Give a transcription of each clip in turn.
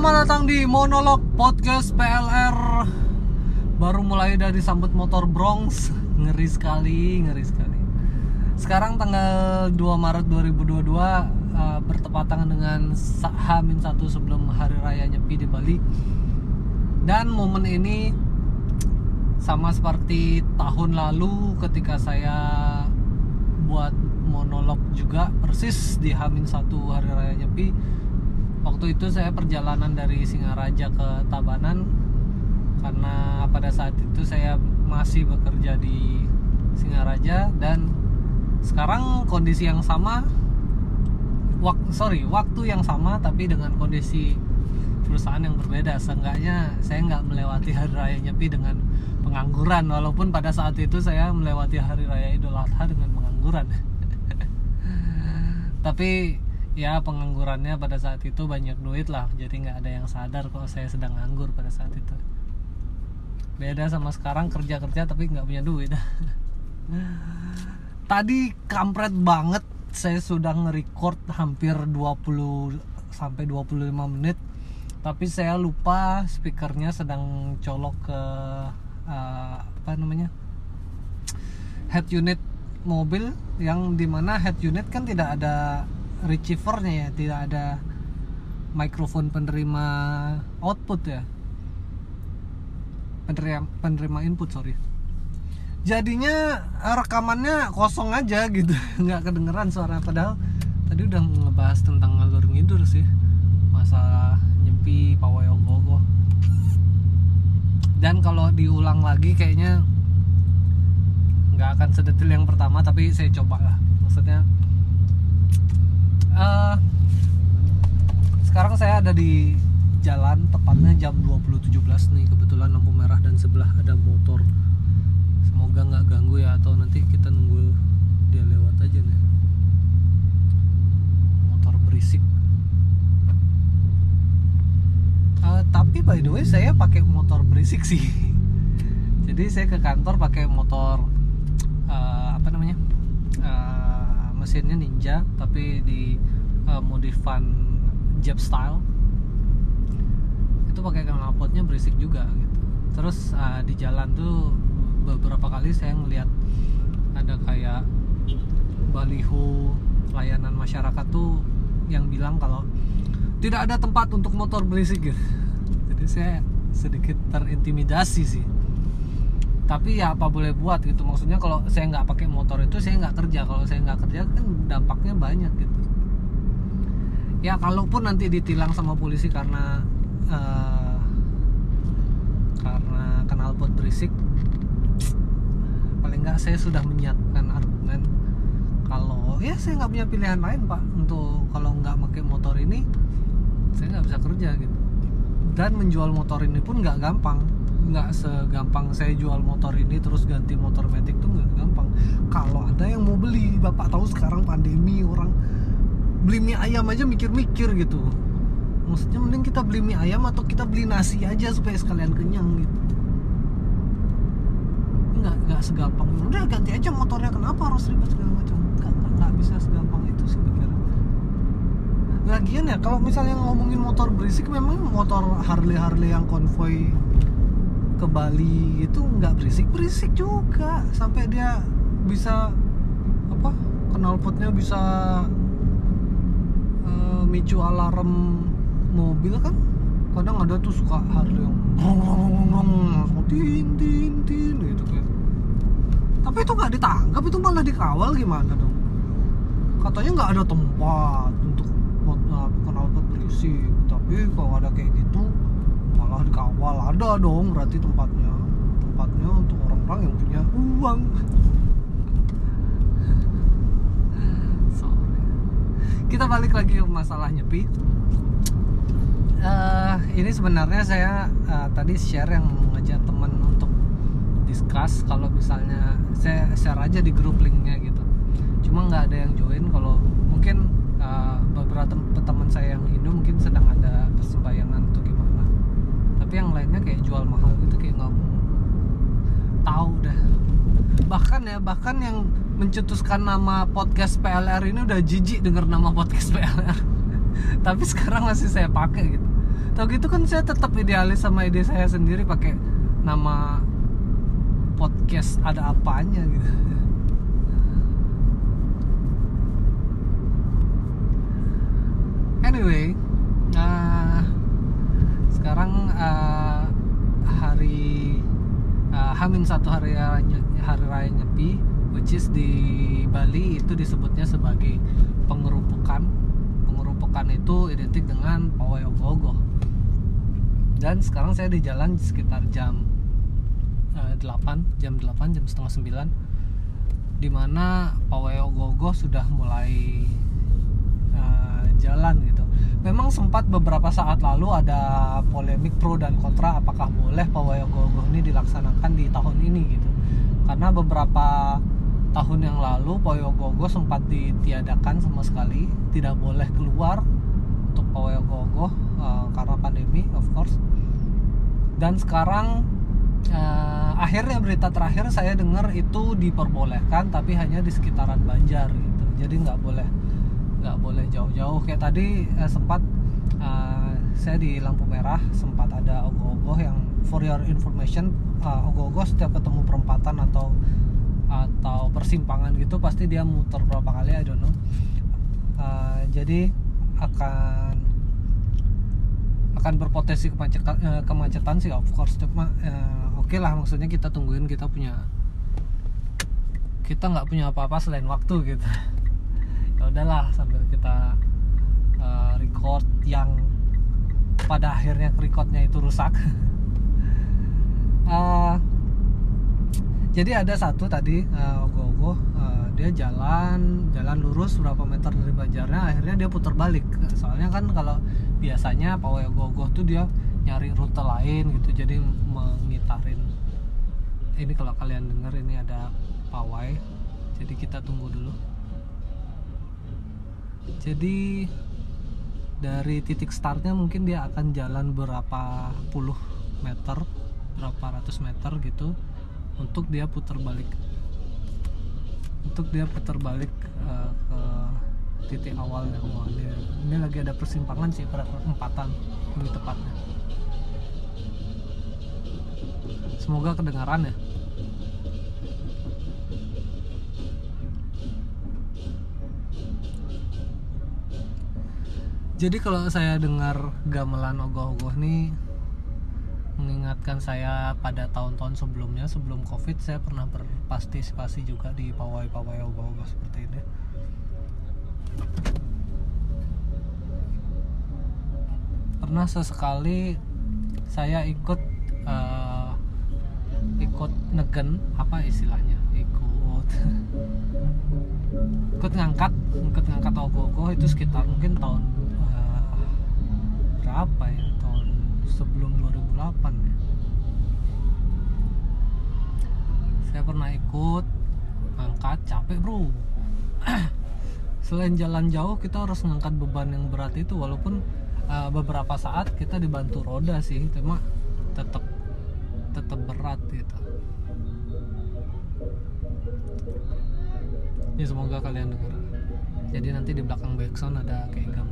Selamat datang di monolog podcast PLR Baru mulai dari sambut motor Bronx. Ngeri sekali, ngeri sekali. Sekarang tanggal 2 Maret 2022 uh, Bertepatan dengan H-1 sebelum Hari Raya Nyepi di Bali. Dan momen ini Sama seperti tahun lalu ketika saya buat monolog juga persis di Hamin 1 Hari Raya Nyepi waktu itu saya perjalanan dari Singaraja ke Tabanan karena pada saat itu saya masih bekerja di Singaraja dan sekarang kondisi yang sama wak sorry waktu yang sama tapi dengan kondisi perusahaan yang berbeda. Seenggaknya saya nggak melewati hari raya nyepi dengan pengangguran walaupun pada saat itu saya melewati hari raya idul adha dengan pengangguran. Tapi ya penganggurannya pada saat itu banyak duit lah. Jadi nggak ada yang sadar kalau saya sedang nganggur pada saat itu. Beda sama sekarang kerja kerja tapi nggak punya duit. Tadi kampret banget. Saya sudah nge-record hampir 20 sampai 25 menit. Tapi saya lupa speakernya sedang colok ke uh, apa namanya head unit mobil yang di mana head unit kan tidak ada receivernya ya tidak ada mikrofon penerima output ya. Penerima penerima input sorry. Jadinya rekamannya kosong aja gitu. Nggak kedengeran suara padahal tadi udah ngebahas tentang ngalur ngidur sih. Masalah nyepi pawai ogogo dan kalau diulang lagi kayaknya nggak akan sedetil yang pertama tapi saya coba lah maksudnya uh, sekarang saya ada di jalan tepatnya jam 20.17 nih kebetulan lampu merah dan sebelah ada motor. Semoga nggak ganggu ya atau nanti kita nunggu dia lewat aja nih. Motor berisik. Uh, tapi by the way saya pakai motor berisik sih. Jadi saya ke kantor pakai motor uh, apa namanya uh, mesinnya Ninja tapi di uh, modifan Jap style. Itu pakai knalpotnya berisik juga gitu. Terus uh, di jalan tuh beberapa kali saya ngeliat ada kayak baliho layanan masyarakat tuh yang bilang kalau tidak ada tempat untuk motor berisik gitu. Jadi saya sedikit terintimidasi sih tapi ya apa boleh buat gitu. Maksudnya kalau saya nggak pakai motor itu saya nggak kerja. Kalau saya nggak kerja kan dampaknya banyak gitu. Ya kalaupun nanti ditilang sama polisi karena uh, karena kenal pot berisik paling nggak saya sudah menyiapkan argumen kalau ya saya nggak punya pilihan lain pak untuk kalau nggak pakai motor ini saya nggak bisa kerja gitu. Dan menjual motor ini pun nggak gampang nggak segampang saya jual motor ini terus ganti motor metik tuh nggak gampang. Kalau ada yang mau beli bapak tahu sekarang pandemi orang beli mie ayam aja mikir-mikir gitu. Maksudnya mending kita beli mie ayam atau kita beli nasi aja supaya sekalian kenyang gitu. Nggak nggak segampang. Udah ganti aja motornya kenapa harus ribet segala macam? Nggak nggak bisa segampang itu sih pikirnya lagian ya kalau misalnya ngomongin motor berisik memang motor Harley Harley yang konvoy ke Bali itu nggak berisik berisik juga. Sampai dia bisa apa knalpotnya bisa uh, micu alarm mobil kan? Kadang ada tuh suka Harley yang tin tin tin gitu kayak tapi itu nggak ditangkap itu malah dikawal gimana dong? Katanya nggak ada tempat untuk knalpot berisik. Tapi kalau ada kayak gitu malah dikawal ada dong berarti tempatnya tempatnya untuk orang-orang yang punya uang. Sorry. kita balik lagi ke masalah nyepi uh, ini sebenarnya saya uh, tadi share yang ngajak teman untuk discuss kalau misalnya saya share aja di grup linknya gitu. Cuma nggak ada yang join kalau mungkin uh, beberapa teman saya yang Indo mungkin sedang ada persembayangan gimana tapi yang lainnya kayak jual mahal gitu kayak nggak tahu dah bahkan ya bahkan yang mencetuskan nama podcast PLR ini udah jijik denger nama podcast PLR tapi sekarang masih saya pakai gitu. Tau gitu kan saya tetap idealis sama ide saya sendiri pakai nama podcast ada apanya gitu. Anyway sekarang uh, hari uh, Hamin satu hari raya, hari raya Nyepi which is di Bali itu disebutnya sebagai pengerupukan. Pengerupukan itu identik dengan pawai ogoh dan sekarang saya di jalan sekitar jam uh, 8 jam 8 jam setengah 9 di mana pawai ogoh sudah mulai uh, jalan gitu memang sempat beberapa saat lalu ada polemik pro dan kontra apakah boleh pawai ogoh ini dilaksanakan di tahun ini gitu. Karena beberapa tahun yang lalu pawai ogoh sempat ditiadakan sama sekali tidak boleh keluar untuk pawai ogoh uh, karena pandemi of course. Dan sekarang uh, akhirnya berita terakhir saya dengar itu diperbolehkan tapi hanya di sekitaran Banjar gitu. Jadi nggak boleh nggak boleh jauh-jauh. Kayak tadi eh, sempat uh, saya di lampu merah sempat ada ogoh-ogoh yang for your information uh, ogoh-ogoh setiap ketemu perempatan atau atau persimpangan gitu pasti dia muter berapa kali I don't know. Uh, jadi akan akan berpotensi kemacetan, uh, kemacetan sih of course. Cuma uh, oke okay lah maksudnya kita tungguin kita punya kita nggak punya apa-apa selain waktu gitu ya udahlah sambil kita uh, record yang pada akhirnya recordnya itu rusak. Uh, jadi ada satu tadi uh, ogoh-ogoh uh, dia jalan jalan lurus berapa meter dari Banjarnya akhirnya dia putar balik. Soalnya kan kalau biasanya pawai ogoh-ogoh tuh dia nyari rute lain gitu jadi mengitarin. Ini kalau kalian dengar ini ada pawai jadi kita tunggu dulu jadi dari titik startnya mungkin dia akan jalan berapa puluh meter berapa ratus meter gitu untuk dia putar balik. Untuk dia putar balik uh, ke titik awalnya oh, ini, ini lagi ada persimpangan sih perempatan lebih tepatnya. Semoga kedengaran ya jadi kalau saya dengar gamelan ogoh-ogoh nih mengingatkan saya pada tahun-tahun sebelumnya sebelum covid saya pernah berpartisipasi juga di pawai-pawai ogoh-ogoh seperti ini. Pernah sesekali saya ikut uh, ikut negen apa istilahnya? Ikut. Ikut ngangkat ikut ngangkat ogoh-ogoh itu sekitar mungkin tahun berapa ya tahun sebelum 2008 ya? Saya pernah ikut angkat capek bro. Selain jalan jauh kita harus ngangkat beban yang berat itu. Walaupun uh, beberapa saat kita dibantu roda sih cuma tetap tetap berat gitu. Ya semoga kalian dengar. Jadi nanti di belakang backsound ada kayak gambar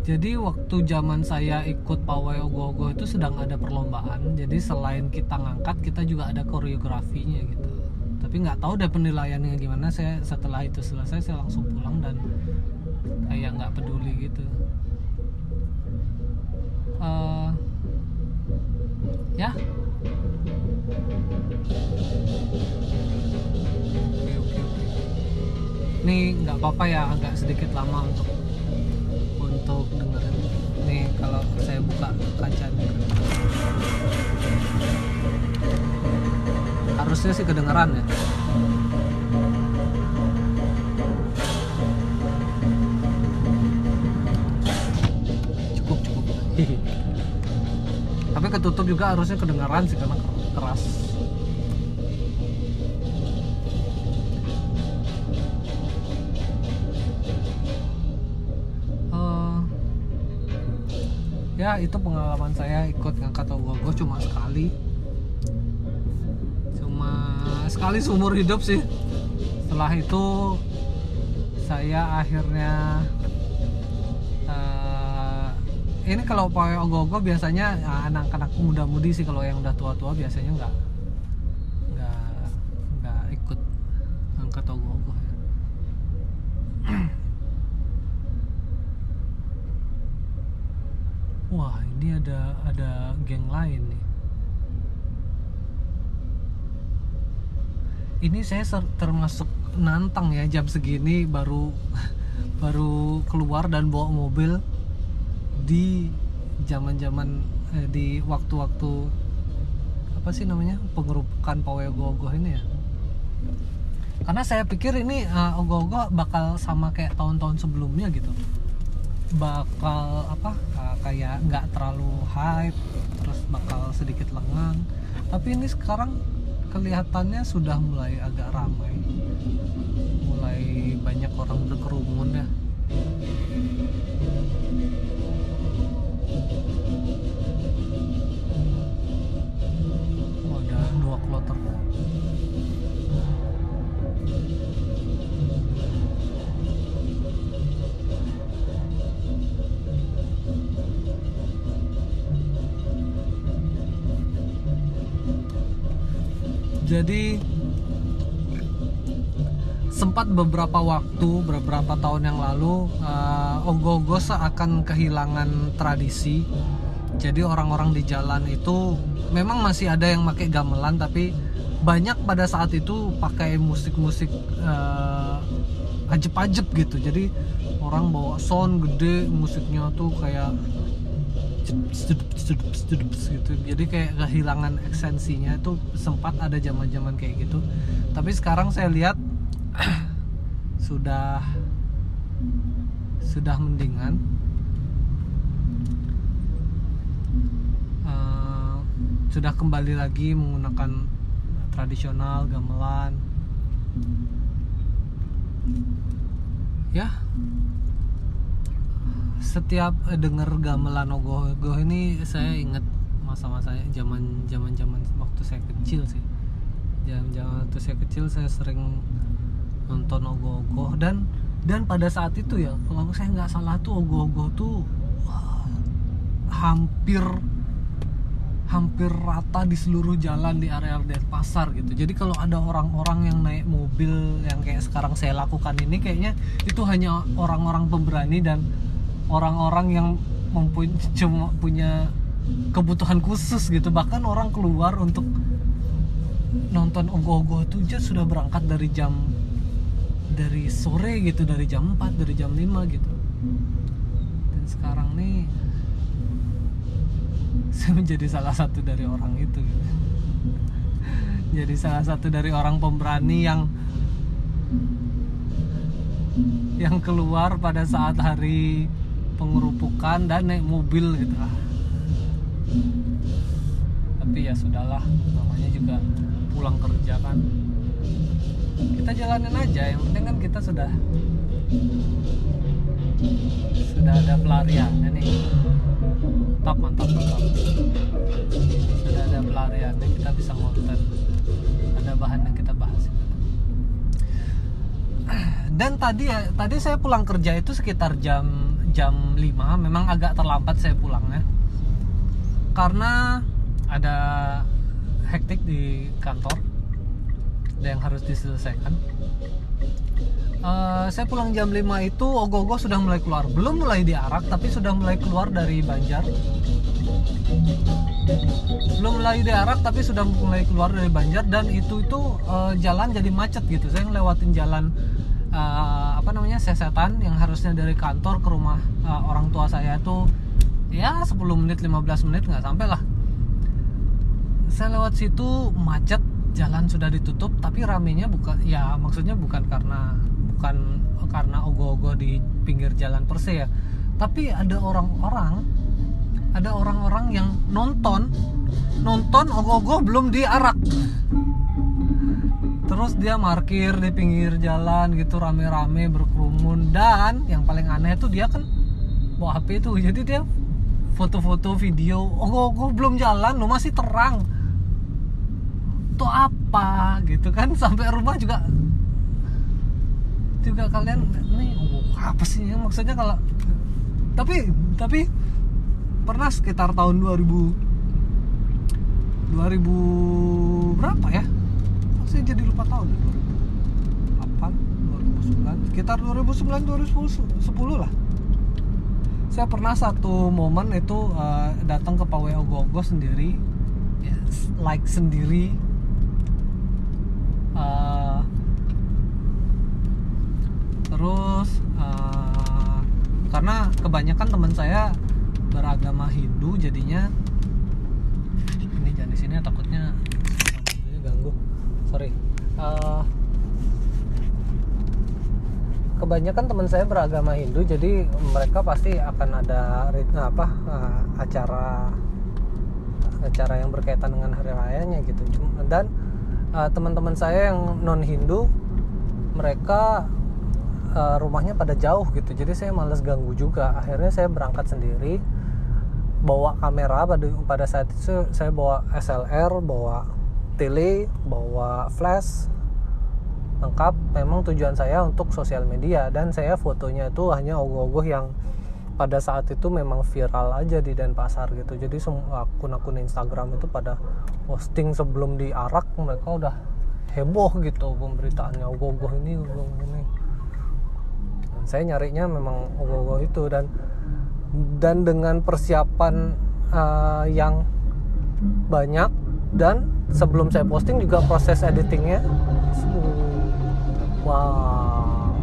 jadi waktu zaman saya ikut pawai ogoh-ogoh itu sedang ada perlombaan. Jadi selain kita ngangkat kita juga ada koreografinya gitu. Tapi nggak tahu deh penilaiannya gimana. Saya setelah itu selesai saya langsung pulang dan kayak nggak peduli gitu. Uh, ya. Ini nggak apa-apa ya agak sedikit lama untuk untuk dengerin nih kalau saya buka kacanya harusnya sih kedengeran ya. Cukup cukup. Tapi ketutup juga harusnya kedengeran sih karena keras ya itu pengalaman saya ikut ngangkat ogoh cuma sekali. Cuma sekali seumur hidup sih. Setelah itu saya akhirnya eh, ini kalau pawai ogoh-ogoh biasanya ya, anak-anak muda-mudi sih. Kalau yang udah tua-tua biasanya nggak nggak nggak ikut angkat ogoh-ogoh ya. Wah ini ada ada geng lain nih. Ini saya termasuk nantang ya jam segini baru baru keluar dan bawa mobil di zaman-zaman eh, di waktu-waktu apa sih namanya pengerupukan pawai ogoh-ogoh ini ya. Karena saya pikir ini eh, ogoh-ogoh bakal sama kayak tahun-tahun sebelumnya gitu bakal apa uh, kayak nggak terlalu hype terus bakal sedikit lengang. Tapi ini sekarang kelihatannya sudah mulai agak ramai. Mulai banyak orang berkerumun ya jadi sempat beberapa waktu beberapa tahun yang lalu uh, ogoh-ogoh seakan kehilangan tradisi. Jadi orang-orang di jalan itu memang masih ada yang pakai gamelan tapi banyak pada saat itu pakai musik-musik uh, ajep-ajep gitu. Jadi orang bawa sound gede musiknya tuh kayak gitu jadi kayak kehilangan esensinya itu sempat ada zaman-zaman kayak gitu. Tapi sekarang saya lihat sudah sudah mendingan. Eh, sudah kembali lagi menggunakan tradisional gamelan. Ya setiap eh, denger gamelan ogoh-ogoh ini saya inget masa-masa zaman zaman zaman waktu saya kecil sih zaman zaman waktu saya kecil saya sering nonton ogoh-ogoh dan dan pada saat itu ya kalau saya nggak salah tuh ogoh-ogoh tuh wah, hampir hampir rata di seluruh jalan di area Denpasar gitu. Jadi kalau ada orang-orang yang naik mobil yang kayak sekarang saya lakukan ini kayaknya itu hanya orang-orang pemberani dan orang-orang yang mempunyai cuma punya kebutuhan khusus gitu. Bahkan orang keluar untuk nonton ogoh-ogoh itu aja sudah berangkat dari jam dari sore gitu, dari jam 4, dari jam 5 gitu. Dan sekarang nih saya menjadi salah satu dari orang itu gitu. jadi salah satu dari orang pemberani yang yang keluar pada saat hari pengerupukan dan naik mobil gitu lah. Tapi ya sudahlah namanya juga pulang kerja kan. Kita jalanin aja yang penting kan kita sudah sudah ada pelariannya nih. Mantap mantap mantap. Sudah ada pelariannya kita bisa ngonten. Ada bahan yang kita bahas. Dan tadi ya tadi saya pulang kerja itu sekitar jam jam 5 memang agak terlambat saya pulangnya karena ada hektik di kantor ada yang harus diselesaikan. Uh, saya pulang jam 5 itu ogoh-ogoh sudah mulai keluar. Belum mulai diarak tapi sudah mulai keluar dari Banjar. Belum mulai diarak tapi sudah mulai keluar dari Banjar. Dan itu itu uh, jalan jadi macet gitu. Saya ngelewatin jalan uh, apa namanya sesetan yang harusnya dari kantor ke rumah uh, orang tua saya itu ya 10 menit 15 menit nggak sampai lah. Saya lewat situ macet jalan sudah ditutup tapi ramenya bukan ya maksudnya bukan karena bukan karena ogoh-ogoh di pinggir jalan perse ya. Tapi ada orang-orang ada orang-orang yang nonton nonton ogoh-ogoh belum diarak terus dia parkir di pinggir jalan gitu rame-rame berkerumun. Dan yang paling aneh itu dia kan bawa HP itu jadi dia foto-foto video. Ogoh-ogoh belum jalan lo masih terang. Tuh apa gitu kan? Sampai rumah juga juga kalian nih oh, apa sih ya maksudnya kalau tapi tapi pernah sekitar tahun 2000 2000 berapa ya saya jadi lupa tahun. 2008 2009 sekitar 2009 2010 lah. Saya pernah satu momen itu uh, datang ke Pawai Ogogo sendiri. Yes, like sendiri. Uh, terus uh, karena kebanyakan teman saya beragama Hindu jadinya. Ini jangan di sini takutnya sorry. Uh, kebanyakan teman saya beragama Hindu jadi mereka pasti akan ada apa uh, acara acara yang berkaitan dengan hari rayanya gitu. Dan uh, teman-teman saya yang non Hindu mereka uh, rumahnya pada jauh gitu. Jadi saya males ganggu juga. Akhirnya saya berangkat sendiri bawa kamera pada pada saat itu saya bawa SLR bawa tele bawa flash lengkap. Memang tujuan saya untuk sosial media dan saya fotonya itu hanya ogoh-ogoh yang pada saat itu memang viral aja di Denpasar gitu. Jadi semua akun-akun Instagram itu pada posting sebelum diarak mereka udah heboh gitu pemberitaannya ogoh-ogoh ini ogoh ini. Dan saya nyarinya memang ogoh-ogoh itu dan dan dengan persiapan uh, yang banyak dan sebelum saya posting juga proses editingnya. Wow.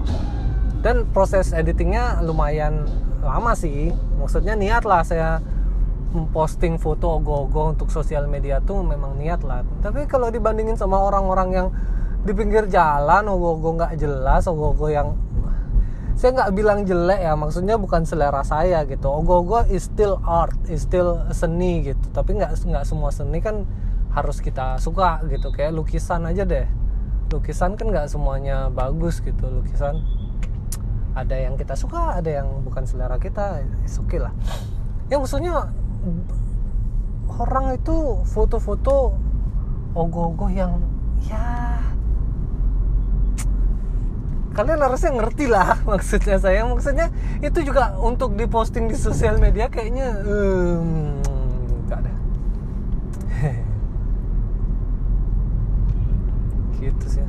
Dan proses editingnya lumayan lama sih. Maksudnya niat lah saya memposting foto ogo-ogo untuk sosial media tuh memang niat lah. Tapi kalau dibandingin sama orang-orang yang di pinggir jalan ogo-ogo nggak jelas ogo-ogo yang saya nggak bilang jelek ya maksudnya bukan selera saya gitu. Ogo-ogo is still art is still seni gitu. Tapi nggak nggak semua seni kan harus kita suka gitu. Kayak lukisan aja deh. Lukisan kan nggak semuanya bagus gitu. Lukisan ada yang kita suka ada yang bukan selera kita. Oke okay lah. Ya maksudnya orang itu foto-foto ogoh-ogoh yang ya kalian harusnya ngerti lah maksudnya saya. Maksudnya itu juga untuk diposting di sosial media kayaknya um, gak ada gitu sih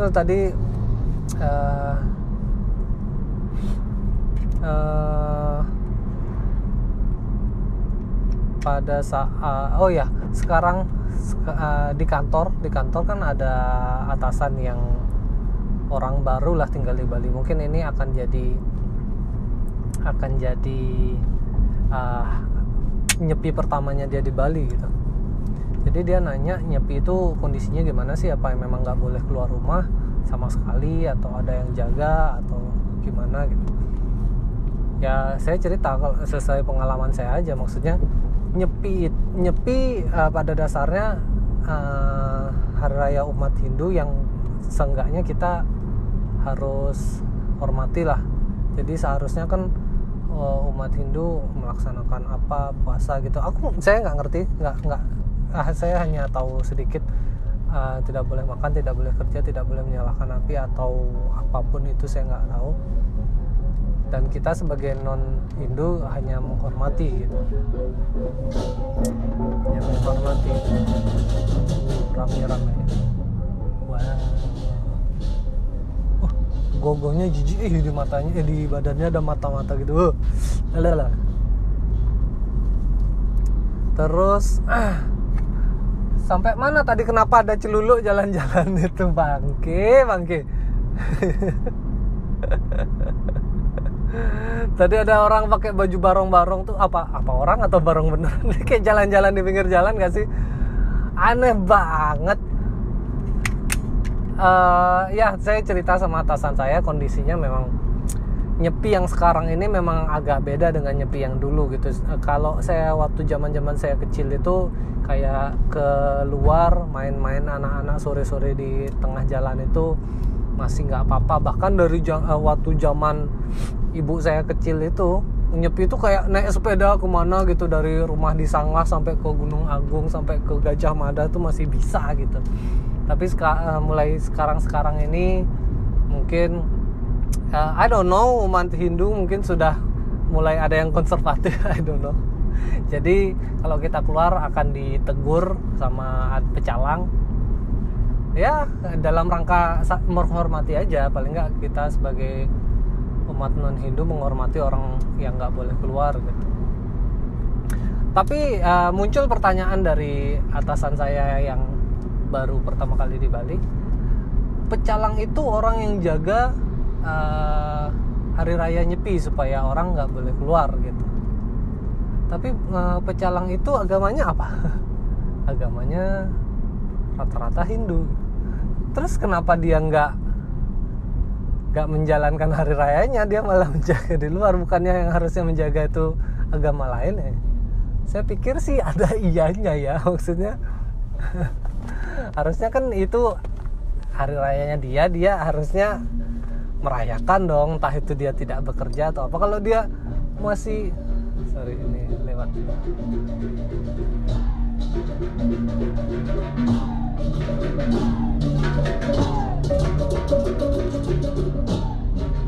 terus tadi uh, uh, pada saat oh ya sekarang uh, di kantor di kantor kan ada atasan yang orang baru lah tinggal di Bali. Mungkin ini akan jadi akan jadi uh, nyepi pertamanya dia di Bali gitu jadi dia nanya nyepi itu kondisinya gimana sih? Apa yang memang nggak boleh keluar rumah sama sekali? Atau ada yang jaga? Atau gimana? Gitu. Ya saya cerita kalau sesuai pengalaman saya aja. Maksudnya nyepi nyepi uh, pada dasarnya uh, hari raya umat Hindu yang seenggaknya kita harus hormati lah. Jadi seharusnya kan uh, umat Hindu melaksanakan apa puasa gitu. Aku saya nggak ngerti nggak nggak uh, saya hanya tahu sedikit uh, tidak boleh makan tidak boleh kerja tidak boleh menyalakan api atau apa pun itu saya nggak tahu. Dan kita sebagai non Hindu hanya menghormati gitu. Hanya menghormati rame-rame. Wow uh, gogonya jijik eh di matanya eh di badannya ada mata-mata gitu. Uh, lala terus ah, sampai mana tadi kenapa ada celuluk jalan-jalan itu? Bangke bangke. Tadi ada orang pakai baju barong-barong tuh apa apa orang atau barong beneran? Kayak jalan-jalan di pinggir jalan gak sih? Aneh banget. Uh, ya saya cerita sama atasan saya kondisinya memang nyepi yang sekarang ini memang agak beda dengan nyepi yang dulu gitu. Kalau saya waktu zaman-zaman saya kecil itu kayak keluar main-main anak-anak sore-sore di tengah jalan itu masih nggak apa-apa. Bahkan dari uh, waktu zaman ibu saya kecil itu nyepi itu kayak naik sepeda ke mana gitu dari rumah di Sanglah sampai ke Gunung Agung sampai ke Gajah Mada tuh masih bisa gitu tapi uh, mulai sekarang-sekarang ini mungkin uh, I don't know umat Hindu mungkin sudah mulai ada yang konservatif I don't know. Jadi kalau kita keluar akan ditegur sama pecalang. Ya dalam rangka menghormati aja. Paling nggak kita sebagai umat non Hindu menghormati orang yang nggak boleh keluar gitu. Tapi uh, muncul pertanyaan dari atasan saya yang baru pertama kali di Bali. Pecalang itu orang yang jaga uh, hari raya nyepi supaya orang nggak boleh keluar gitu. Tapi uh, pecalang itu agamanya apa? Agamanya rata-rata Hindu. Terus kenapa dia nggak nggak menjalankan hari rayanya? Dia malah menjaga di luar bukannya yang harusnya menjaga itu agama lain ya? Saya pikir sih ada iyanya ya maksudnya. Harusnya kan itu hari rayanya dia dia harusnya merayakan dong entah itu dia tidak bekerja atau apa. Kalau dia masih sorry ini lewat.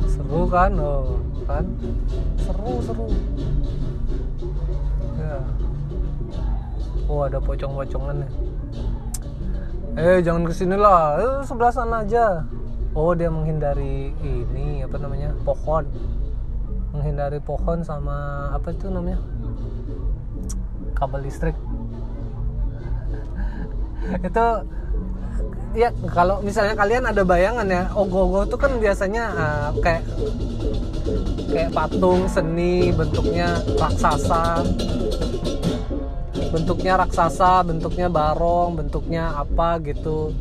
Seru kan? Oh kan? Seru seru. Ya. Oh ada pocong-pocongan ya eh jangan ke sini lah. Eh, sebelah sana aja oh dia menghindari ini apa namanya pohon. Menghindari pohon sama apa itu namanya? Kabel listrik. Itu ya kalau misalnya kalian ada bayangan ya ogoh-ogoh itu kan biasanya uh, kayak kayak patung seni bentuknya raksasa. Bentuknya raksasa bentuknya barong bentuknya apa gitu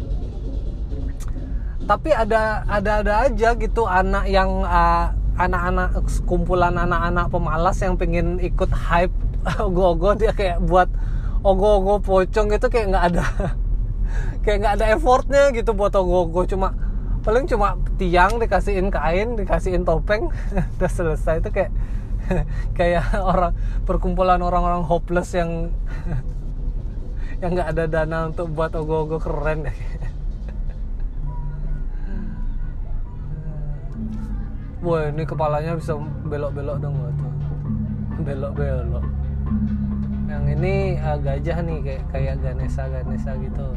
tapi ada ada ada aja gitu anak yang uh, anak-anak kumpulan anak-anak pemalas yang pengen ikut hype ogo-ogo dia kayak buat ogo-ogo pocong gitu kayak nggak ada kayak nggak ada effortnya gitu buat ogo-ogo. Cuma paling cuma tiang dikasihin kain dikasihin topeng udah selesai. Itu kayak kayak orang perkumpulan orang-orang hopeless yang yang nggak ada dana untuk buat ogo-ogo keren Wah ini kepalanya bisa belok-belok dong tuh. Belok-belok. Yang ini uh, gajah nih kayak kayak Ganesha Ganesha gitu.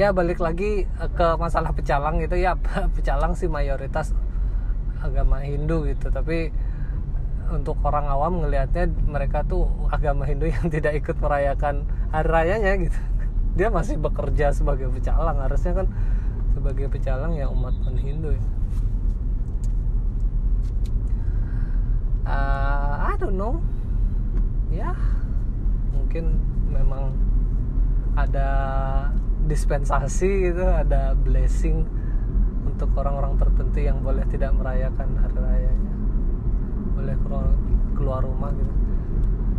Ya balik lagi eh, ke masalah pecalang gitu. Ya pecalang sih mayoritas agama Hindu gitu. Tapi untuk orang awam ngelihatnya mereka tuh agama Hindu yang tidak ikut merayakan hari rayanya gitu. Dia masih bekerja sebagai pecalang harusnya kan sebagai pecalang ya umat non Hindu ya. Uh, I don't know. Ya mungkin memang ada dispensasi gitu ada blessing untuk orang-orang tertentu yang boleh tidak merayakan hari rayanya. Boleh keluar, keluar rumah gitu.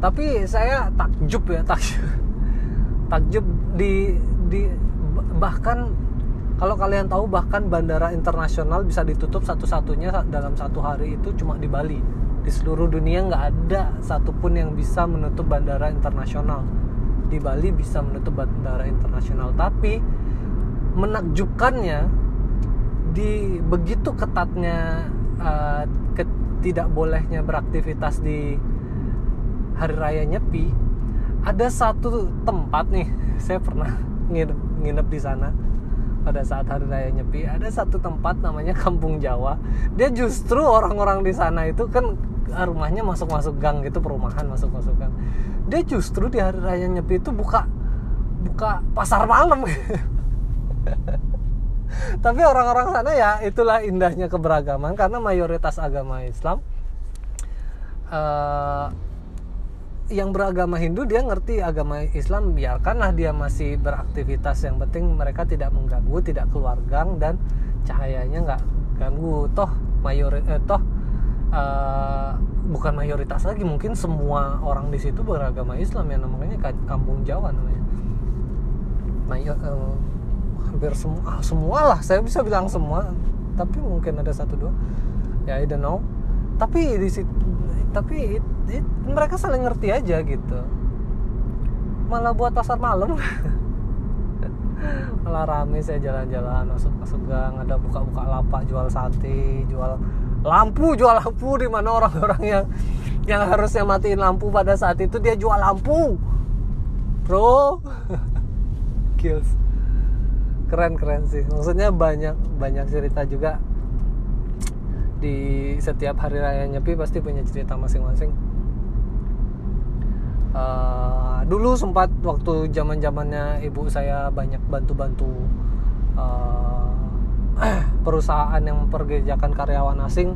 Tapi saya takjub ya takjub. Takjub di di bahkan kalau kalian tahu bahkan bandara internasional bisa ditutup satu-satunya dalam satu hari itu cuma di Bali. Di seluruh dunia nggak ada satupun yang bisa menutup bandara internasional. Di Bali bisa menutup bandara internasional, tapi menakjubkannya di begitu ketatnya uh, ke, tidak bolehnya beraktivitas di hari raya Nyepi, ada satu tempat nih saya pernah nginep, nginep di sana pada saat hari raya Nyepi ada satu tempat namanya Kampung Jawa. Dia justru orang-orang di sana itu kan rumahnya masuk-masuk gang gitu perumahan masuk-masuk gang. Dia justru di hari raya Nyepi itu buka buka pasar malam. Tapi orang-orang sana ya itulah indahnya keberagaman karena mayoritas agama Islam uh, yang beragama Hindu dia ngerti agama Islam biarkanlah dia masih beraktivitas. Yang penting mereka tidak mengganggu tidak keluar gang dan cahayanya nggak ganggu. Toh mayor eh, toh uh, bukan mayoritas lagi mungkin semua orang di situ beragama Islam ya namanya kampung Jawa namanya. Mayor uh, hampir semua ah, semua lah saya bisa bilang semua tapi mungkin ada satu dua. Ya I don't know. Tapi di situ tapi it, it, mereka saling ngerti aja gitu. Malah buat pasar malam. Malah rame saya jalan-jalan masuk masuk gang ada buka-buka lapak jual sate jual lampu jual lampu di mana orang-orang yang yang harusnya matiin lampu pada saat itu dia jual lampu. Bro. Kills. Keren keren sih. Maksudnya banyak banyak cerita juga di setiap hari raya nyepi pasti punya cerita masing-masing. Uh, dulu sempat waktu zaman zamannya ibu saya banyak bantu-bantu uh, perusahaan yang memperkerjakan karyawan asing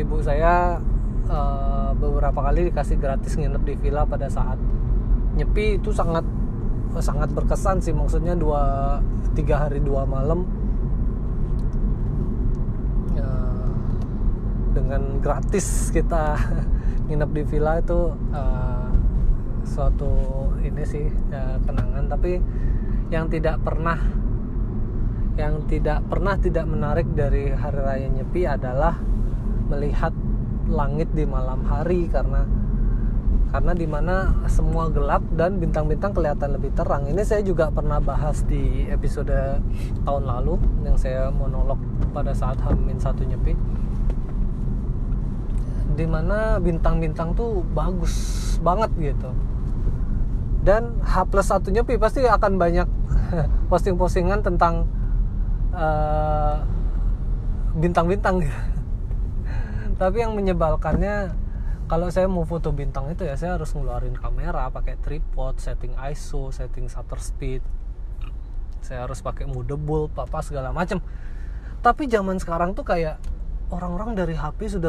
ibu saya uh, beberapa kali dikasih gratis nginep di villa pada saat nyepi itu sangat sangat berkesan sih. Maksudnya dua tiga hari dua malam dengan gratis kita nginep di villa itu uh, suatu ini sih ya, kenangan. Tapi yang tidak pernah yang tidak pernah tidak menarik dari hari raya nyepi adalah melihat langit di malam hari karena karena di mana semua gelap dan bintang-bintang kelihatan lebih terang. Ini saya juga pernah bahas di episode tahun lalu yang saya monolog pada saat Hamin satu nyepi di mana bintang-bintang tuh bagus banget gitu. Dan H plus satunya pi pasti akan banyak posting-postingan tentang uh, bintang-bintang gitu. tapi yang menyebalkannya kalau saya mau foto bintang itu ya saya harus ngeluarin kamera pakai tripod setting ISO setting shutter speed. Saya harus pakai mode bulb apa segala macam tapi zaman sekarang tuh kayak orang-orang dari HP sudah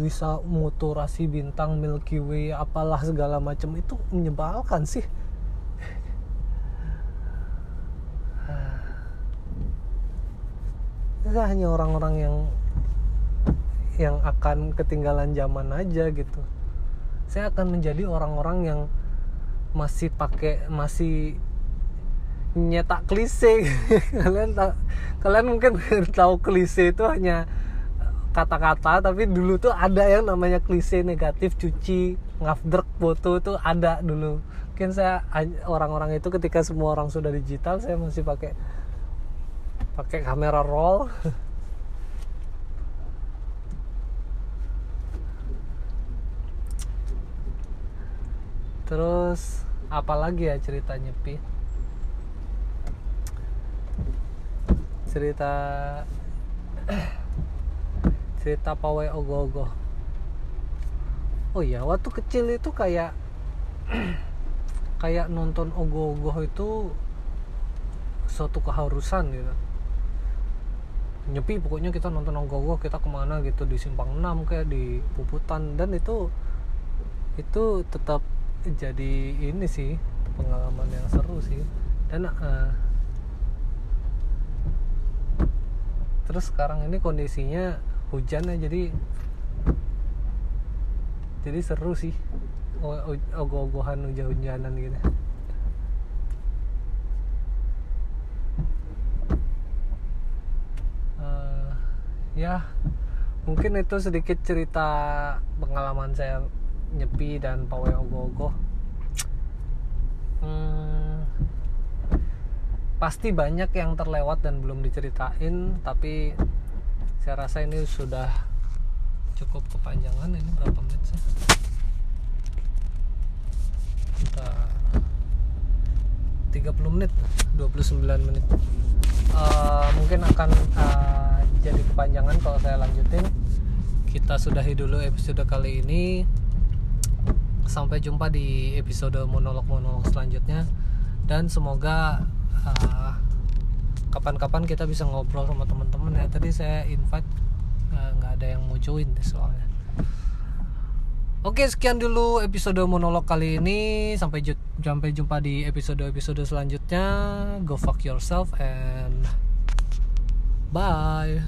bisa motorasi bintang Milky Way apalah segala macam itu menyebalkan sih. Itu hanya orang-orang yang yang akan ketinggalan zaman aja gitu. Saya akan menjadi orang-orang yang masih pakai masih nyetak klise. Kalian tak kalian mungkin tahu klise itu hanya kata-kata tapi dulu tuh ada yang namanya klise negatif cuci ngafdrek foto tuh ada dulu. Mungkin saya orang-orang itu ketika semua orang sudah digital saya masih pakai pakai kamera roll. Terus apalagi ya cerita nyepi cerita cerita pawai ogoh-ogoh. Oh iya waktu kecil itu kayak kayak nonton ogoh-ogoh itu suatu keharusan gitu. Nyepi pokoknya kita nonton ogoh-ogoh kita ke mana gitu di simpang 6 kayak di puputan. Dan itu itu tetap jadi ini sih pengalaman yang seru sih. Dan uh, terus sekarang ini kondisinya hujan ya jadi jadi seru sih ogoh-ogohan hujan-hujanan gitu. Uh, ya mungkin itu sedikit cerita pengalaman saya nyepi dan pawai ogoh-ogoh. Hmm, pasti banyak yang terlewat dan belum diceritain tapi saya rasa ini sudah cukup kepanjangan ini berapa menit sih? Kita 30 menit 29 menit. Uh, mungkin akan uh, jadi kepanjangan kalau saya lanjutin. Kita sudahi dulu episode kali ini. Sampai jumpa di episode monolog-monolog selanjutnya. Dan semoga uh, kapan-kapan kita bisa ngobrol sama teman-teman ya. Tadi saya invite eh, nggak ada yang mau join soalnya. Oke sekian dulu episode monolog kali ini. Sampai sampai jumpa di episode episode selanjutnya. Go fuck yourself and bye